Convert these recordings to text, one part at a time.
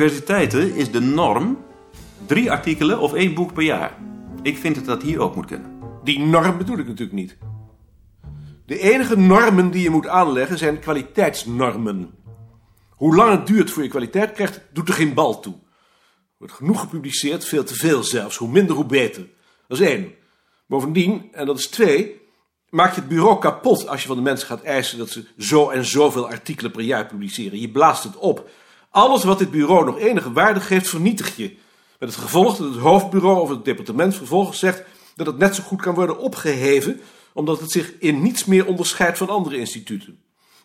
universiteiten is de norm drie artikelen of één boek per jaar. Ik vind dat dat hier ook moet kunnen. Die norm bedoel ik natuurlijk niet. De enige normen die je moet aanleggen zijn kwaliteitsnormen. Hoe lang het duurt voor je kwaliteit krijgt, doet er geen bal toe. Er wordt genoeg gepubliceerd, veel te veel zelfs. Hoe minder, hoe beter. Dat is één. Bovendien, en dat is twee, maak je het bureau kapot als je van de mensen gaat eisen dat ze zo en zoveel artikelen per jaar publiceren. Je blaast het op. Alles wat dit bureau nog enige waarde geeft, vernietig je. Met het gevolg dat het hoofdbureau of het departement vervolgens zegt dat het net zo goed kan worden opgeheven, omdat het zich in niets meer onderscheidt van andere instituten.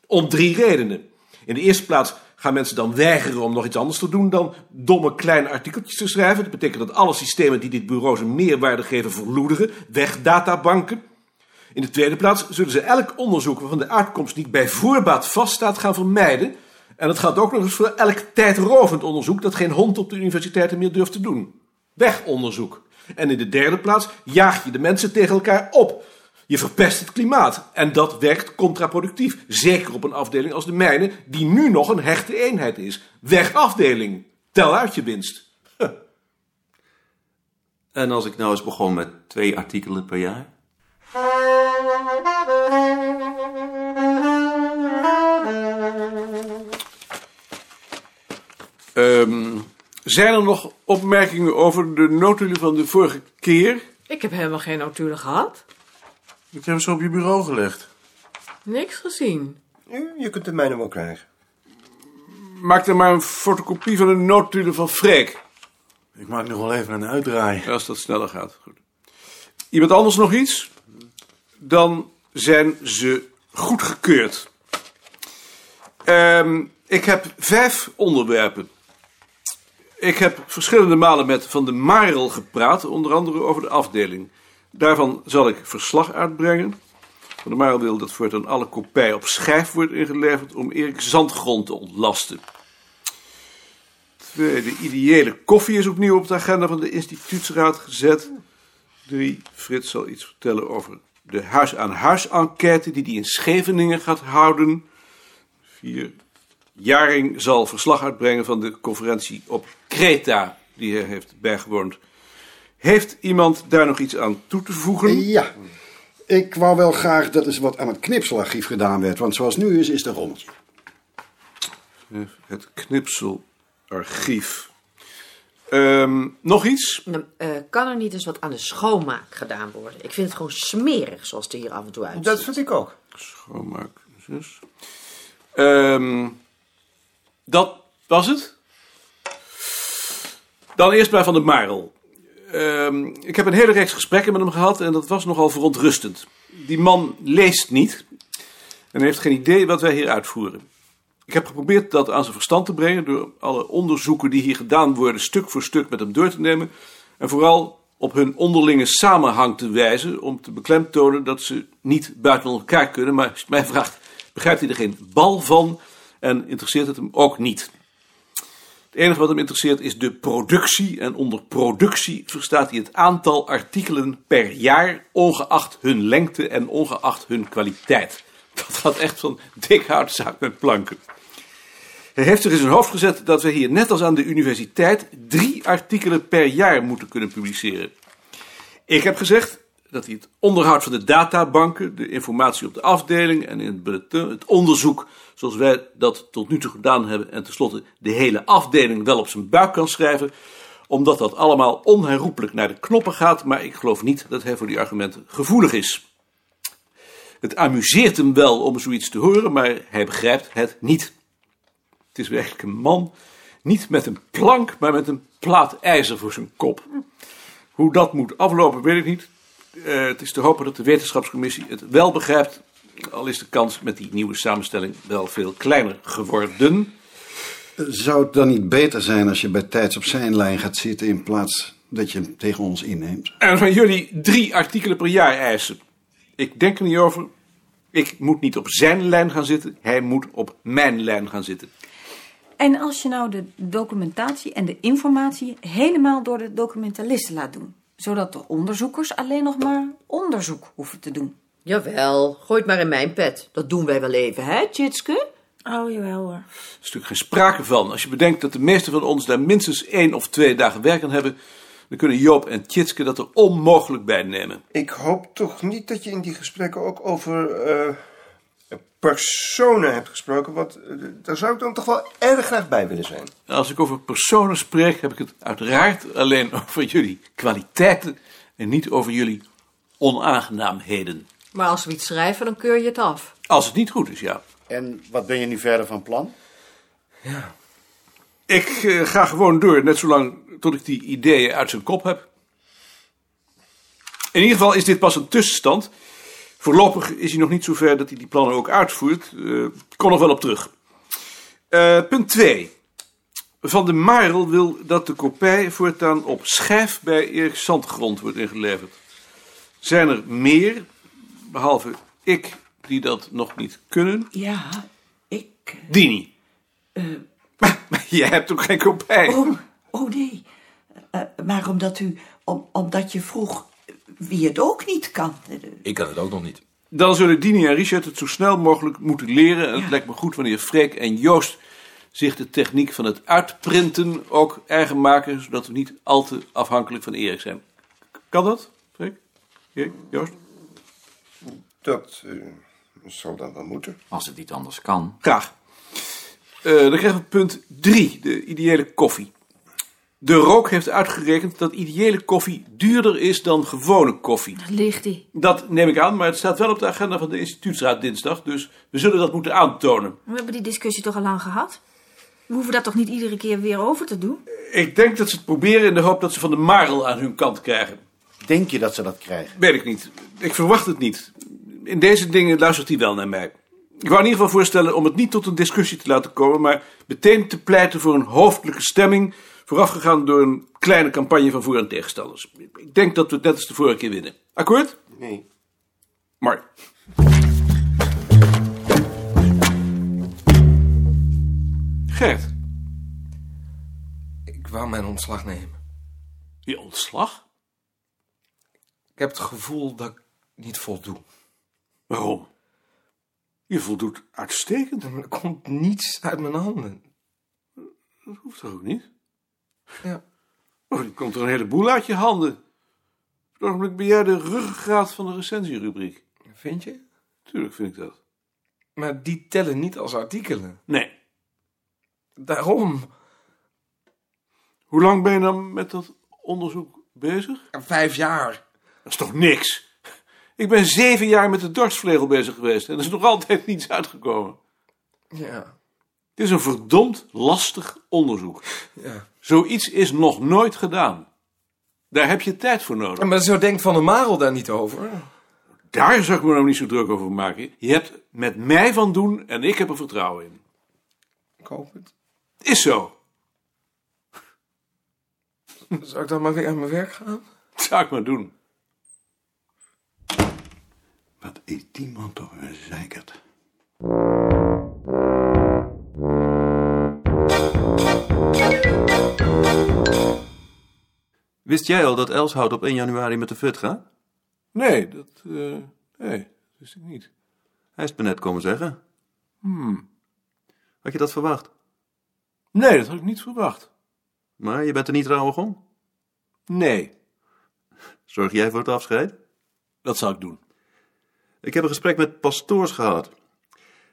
Om drie redenen. In de eerste plaats gaan mensen dan weigeren om nog iets anders te doen dan domme kleine artikeltjes te schrijven. Dat betekent dat alle systemen die dit bureau zijn meerwaarde geven verloederen. Weg databanken. In de tweede plaats zullen ze elk onderzoek waarvan de uitkomst niet bij voorbaat vaststaat gaan vermijden. En dat geldt ook nog eens voor elk tijdrovend onderzoek dat geen hond op de universiteiten meer durft te doen. Weg onderzoek. En in de derde plaats jaag je de mensen tegen elkaar op. Je verpest het klimaat. En dat werkt contraproductief. Zeker op een afdeling als de mijne, die nu nog een hechte eenheid is. Weg afdeling. Tel uit je winst. En als ik nou eens begon met twee artikelen per jaar? Ehm, zijn er nog opmerkingen over de notulen van de vorige keer? Ik heb helemaal geen notulen gehad. Ik heb ze op je bureau gelegd. Niks gezien. Je kunt de mijne wel krijgen. Maak er maar een fotocopie van de notulen van Freek. Ik maak nog wel even een uitdraai. Als dat sneller gaat. Goed. Iemand anders nog iets? Dan zijn ze goedgekeurd. Ehm, ik heb vijf onderwerpen. Ik heb verschillende malen met Van de Marel gepraat, onder andere over de afdeling. Daarvan zal ik verslag uitbrengen. Van der Marel wil dat voortaan alle kopij op schijf wordt ingeleverd om Erik Zandgrond te ontlasten. Twee, de ideële koffie is opnieuw op de agenda van de instituutsraad gezet. Drie, Frits zal iets vertellen over de huis-aan-huis enquête die hij in Scheveningen gaat houden. Vier, Jaring zal verslag uitbrengen van de conferentie op Kreta die hij heeft bijgewoond. Heeft iemand daar nog iets aan toe te voegen? Ja, ik wou wel graag dat er wat aan het knipselarchief gedaan werd, want zoals nu is, is een rommeltje. Het knipselarchief. Ehm, nog iets? Eh, kan er niet eens wat aan de schoonmaak gedaan worden? Ik vind het gewoon smerig zoals het er hier af en toe uitziet. Dat vind ik ook. Schoonmaak, zus. Ehm, dat was het. Dan eerst bij Van der Marel. Ehm, ik heb een hele reeks gesprekken met hem gehad en dat was nogal verontrustend. Die man leest niet en heeft geen idee wat wij hier uitvoeren. Ik heb geprobeerd dat aan zijn verstand te brengen door alle onderzoeken die hier gedaan worden stuk voor stuk met hem door te nemen en vooral op hun onderlinge samenhang te wijzen om te beklemtonen dat ze niet buiten elkaar kunnen, maar als je mij vraagt, begrijpt hij er geen bal van en interesseert het hem ook niet. Het enige wat hem interesseert is de productie. En onder productie verstaat hij het aantal artikelen per jaar, ongeacht hun lengte en ongeacht hun kwaliteit. Dat gaat echt van dik houtzaak met planken. Hij heeft zich in zijn hoofd gezet dat we hier, net als aan de universiteit, drie artikelen per jaar moeten kunnen publiceren. Ik heb gezegd dat hij het onderhoud van de databanken, de informatie op de afdeling en in het het onderzoek zoals wij dat tot nu toe gedaan hebben en tenslotte de hele afdeling wel op zijn buik kan schrijven, omdat dat allemaal onherroepelijk naar de knoppen gaat, maar ik geloof niet dat hij voor die argumenten gevoelig is. Het amuseert hem wel om zoiets te horen, maar hij begrijpt het niet. Het is werkelijk een man, niet met een plank, maar met een plaat ijzer voor zijn kop. Hoe dat moet aflopen, weet ik niet. Uh, het is te hopen dat de wetenschapscommissie het wel begrijpt, al is de kans met die nieuwe samenstelling wel veel kleiner geworden. Zou het dan niet beter zijn als je bij tijds op zijn lijn gaat zitten in plaats dat je hem tegen ons inneemt? En van jullie drie artikelen per jaar eisen. Ik denk er niet over. Ik moet niet op zijn lijn gaan zitten, hij moet op mijn lijn gaan zitten. En als je nou de documentatie en de informatie helemaal door de documentalisten laat doen, zodat de onderzoekers alleen nog maar onderzoek hoeven te doen. Jawel, gooi het maar in mijn pet. Dat doen wij wel even, hè, Tjitske? Oh, jawel hoor. Er is natuurlijk geen sprake van. Als je bedenkt dat de meesten van ons daar minstens één of twee dagen werk aan hebben, dan kunnen Joop en Tjitske dat er onmogelijk bij nemen. Ik hoop toch niet dat je in die gesprekken ook over eh, personen hebt gesproken, want eh, daar zou ik dan toch wel erg graag bij willen zijn. Als ik over personen spreek, heb ik het uiteraard alleen over jullie kwaliteiten en niet over jullie onaangenaamheden. Maar als we iets schrijven, dan keur je het af. Als het niet goed is, ja. En wat ben je nu verder van plan? Ik eh, ga gewoon door, net zolang tot ik die ideeën uit zijn kop heb. In ieder geval is dit pas een tussenstand. Voorlopig is hij nog niet zover dat hij die plannen ook uitvoert. Ik kom nog wel op terug. Eh, punt 2. Van de Marel wil dat de kopij voortaan op schijf bij Erik Zandgrond wordt ingeleverd. Zijn er meer, behalve ik, die dat nog niet kunnen? Ja, ik... eh, Dini. Maar, maar jij hebt ook geen kopij. Oh, oh nee. Maar omdat u... Om, omdat je vroeg wie het ook niet kan. Ik kan het ook nog niet. Dan zullen Dini en Richard het zo snel mogelijk moeten leren. En het Ja. lijkt me goed wanneer Freek en Joost zich de techniek van het uitprinten ook eigen maken, zodat we niet al te afhankelijk van Erik zijn. Kan dat, Freek? Erik? Joost? Dat eh, zal dan wel moeten. Als het niet anders kan. Graag. Eh, dan krijgen we punt 3, de ideële koffie. De rook heeft uitgerekend dat ideële koffie duurder is dan gewone koffie. Ligt die. Dat neem ik aan, maar het staat wel op de agenda van de instituutsraad dinsdag, dus we zullen dat moeten aantonen. We hebben die discussie toch al lang gehad? We hoeven dat toch niet iedere keer weer over te doen? Ik denk dat ze het proberen in de hoop dat ze van de Marel aan hun kant krijgen. Denk je dat ze dat krijgen? Weet ik niet. Ik verwacht het niet. In deze dingen luistert hij wel naar mij. Ik wou in ieder geval voorstellen om het niet tot een discussie te laten komen, maar meteen te pleiten voor een hoofdelijke stemming, voorafgegaan door een kleine campagne van voor- en tegenstanders. Ik denk dat we het net als de vorige keer winnen. Akkoord? Nee. Maar. Gert, Ik wou mijn ontslag nemen. je ontslag? Ik heb het gevoel dat ik niet voldoe. Waarom? Je voldoet uitstekend. Er komt niets uit mijn handen. Dat hoeft toch ook niet? Ja. Oh, er komt er een heleboel uit je handen. Op het ogenblik ben jij de ruggengraat van de recensierubriek. Vind je? Tuurlijk vind ik dat. Maar die tellen niet als artikelen. Nee. Daarom. Hoe lang ben je dan met dat onderzoek bezig? Vijf jaar. Dat is toch niks? Ik ben zeven jaar met de dorstvlegel bezig geweest en er is nog altijd niets uitgekomen. Ja. Het is een verdomd lastig onderzoek. ja. Zoiets is nog nooit gedaan. Daar heb je tijd voor nodig. Maar zo denkt Van der Marel daar niet over. Daar zou ik me nou niet zo druk over maken. Je hebt met mij van doen en ik heb er vertrouwen in. Ik hoop het. Is zo. Zou ik dan maar weer aan mijn werk gaan? Dat zou ik maar doen. Wat is die man toch een zeikert? Wist jij al dat Elshout op 1 januari met de fut gaat? Nee, dat, eh, nee, dat wist ik niet. Hij is het me net komen zeggen. Hmm. Had je dat verwacht? Nee, dat had ik niet verwacht. Maar je bent er niet rouwig om? Nee, Zorg jij voor het afscheid? dat zal ik doen. Ik heb een gesprek met pastoors gehad.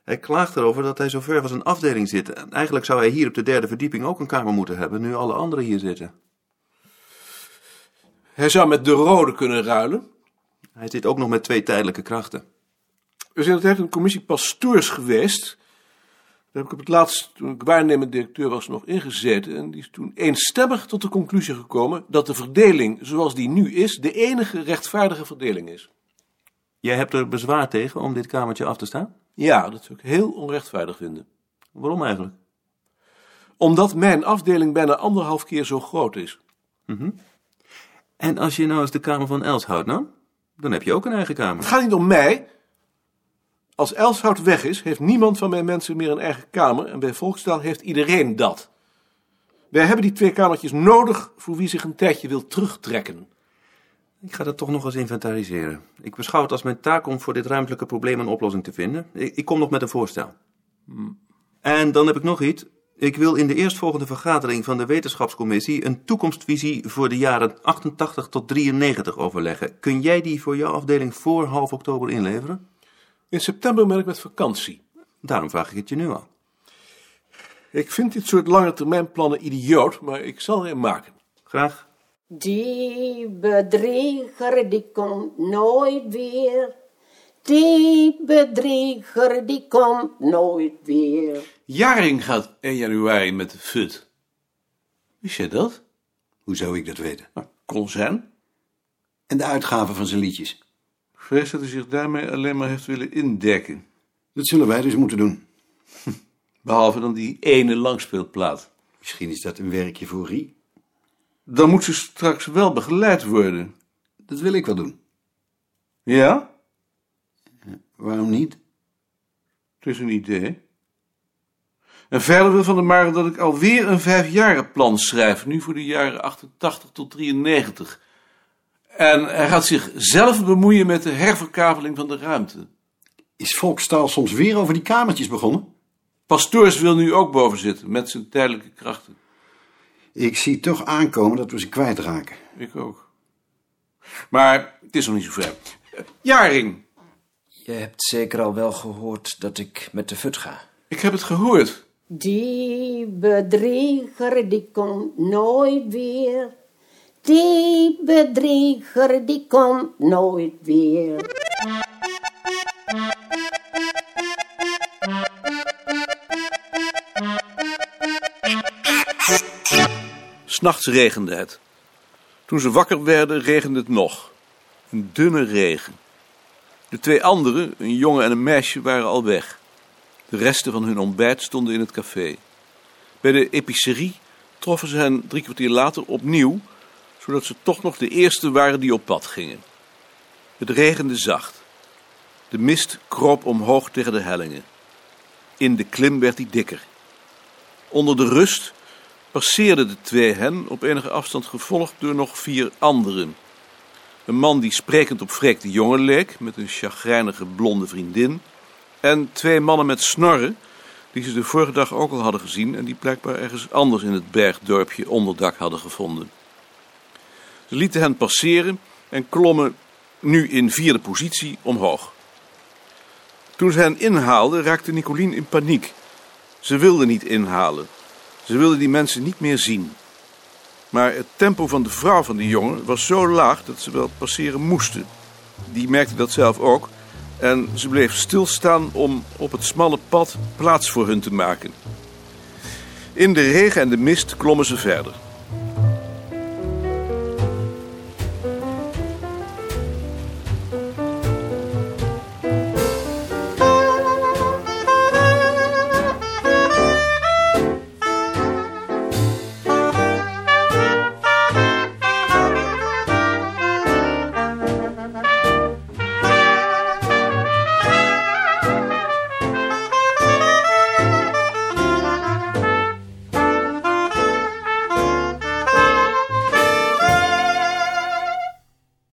Hij klaagt erover dat hij zo ver van zijn afdeling zit. En eigenlijk zou hij hier op de derde verdieping ook een kamer moeten hebben, nu alle anderen hier zitten. Hij zou met de rode kunnen ruilen. Hij zit ook nog met twee tijdelijke krachten. Er is in de tijd een commissie pastoors geweest. Daar heb ik op het laatst, toen ik waarnemend directeur was, nog ingezeten. En die is toen eenstemmig tot de conclusie gekomen dat de verdeling zoals die nu is, de enige rechtvaardige verdeling is. Jij hebt er bezwaar tegen om dit kamertje af te staan? Ja, dat zou ik heel onrechtvaardig vinden. Waarom eigenlijk? Omdat mijn afdeling bijna anderhalf keer zo groot is. En als je nou eens de kamer van Elshout nam, dan heb je ook een eigen Het kamer. gaat niet om mij. Als Elshout weg is, heeft niemand van mijn mensen meer een eigen kamer. En bij Volkstaal heeft iedereen dat. Wij hebben die twee kamertjes nodig voor wie zich een tijdje wil terugtrekken. Ik ga dat toch nog eens inventariseren. Ik beschouw het als mijn taak om voor dit ruimtelijke probleem een oplossing te vinden. Ik, ik kom nog met een voorstel. En dan heb ik nog iets. Ik wil in de eerstvolgende vergadering van de wetenschapscommissie een toekomstvisie voor de jaren 88 tot 93 overleggen. Kun jij die voor jouw afdeling voor half oktober inleveren? In september ben ik met vakantie. Daarom vraag ik het je nu al. Ik vind dit soort lange termijn plannen idioot, maar ik zal er een maken. Graag. Die bedrieger die komt nooit weer. Die bedrieger die komt nooit weer. Jaring gaat 1 januari met de FUT. Wist jij dat? Hoe zou ik dat weten? Nou, kon zijn. En de uitgaven van zijn liedjes? Ik vrees dat hij zich daarmee alleen maar heeft willen indekken. Dat zullen wij dus moeten doen. Behalve dan die ene langspeelplaat. Misschien is dat een werkje voor Rie. Dan moet ze straks wel begeleid worden. Dat wil ik wel doen. Ja? Waarom niet? Het is een idee. En verder wil Van der Maren dat ik alweer een vijfjarenplan schrijf, nu voor de jaren 88 tot 93. En hij gaat zich zelf bemoeien met de herverkaveling van de ruimte. Is Volkstaal soms weer over die kamertjes begonnen? Pastoors wil nu ook boven zitten, met zijn tijdelijke krachten. Ik zie toch aankomen dat we ze kwijtraken. Ik ook. Maar het is nog niet zo ver. Jaring, Je hebt zeker al wel gehoord dat ik met de fut ga. ik heb het gehoord. Die bedrieger die komt nooit weer. Die bedrieger die komt nooit weer. S'nachts regende het. Toen ze wakker werden, regende het nog. Een dunne regen. De twee anderen, een jongen en een meisje, waren al weg. De resten van hun ontbijt stonden in het café. Bij de epicerie troffen ze hen drie kwartier later opnieuw, zodat ze toch nog de eerste waren die op pad gingen. Het regende zacht. De mist kroop omhoog tegen de hellingen. In de klim werd hij dikker. Onder de rust passeerden de twee hen op enige afstand gevolgd door nog vier anderen. Een man die sprekend op Freek de Jonge leek, met een chagrijnige blonde vriendin. En twee mannen met snorren, die ze de vorige dag ook al hadden gezien en die blijkbaar ergens anders in het bergdorpje onderdak hadden gevonden. Ze lieten hen passeren en klommen nu in vierde positie omhoog. Toen ze hen inhaalden, raakte Nicolien in paniek. Ze wilde niet inhalen. Ze wilde die mensen niet meer zien. Maar het tempo van de vrouw van die jongen was zo laag dat ze wel passeren moesten. Die merkte dat zelf ook en ze bleef stilstaan om op het smalle pad plaats voor hun te maken. In de regen en de mist klommen ze verder.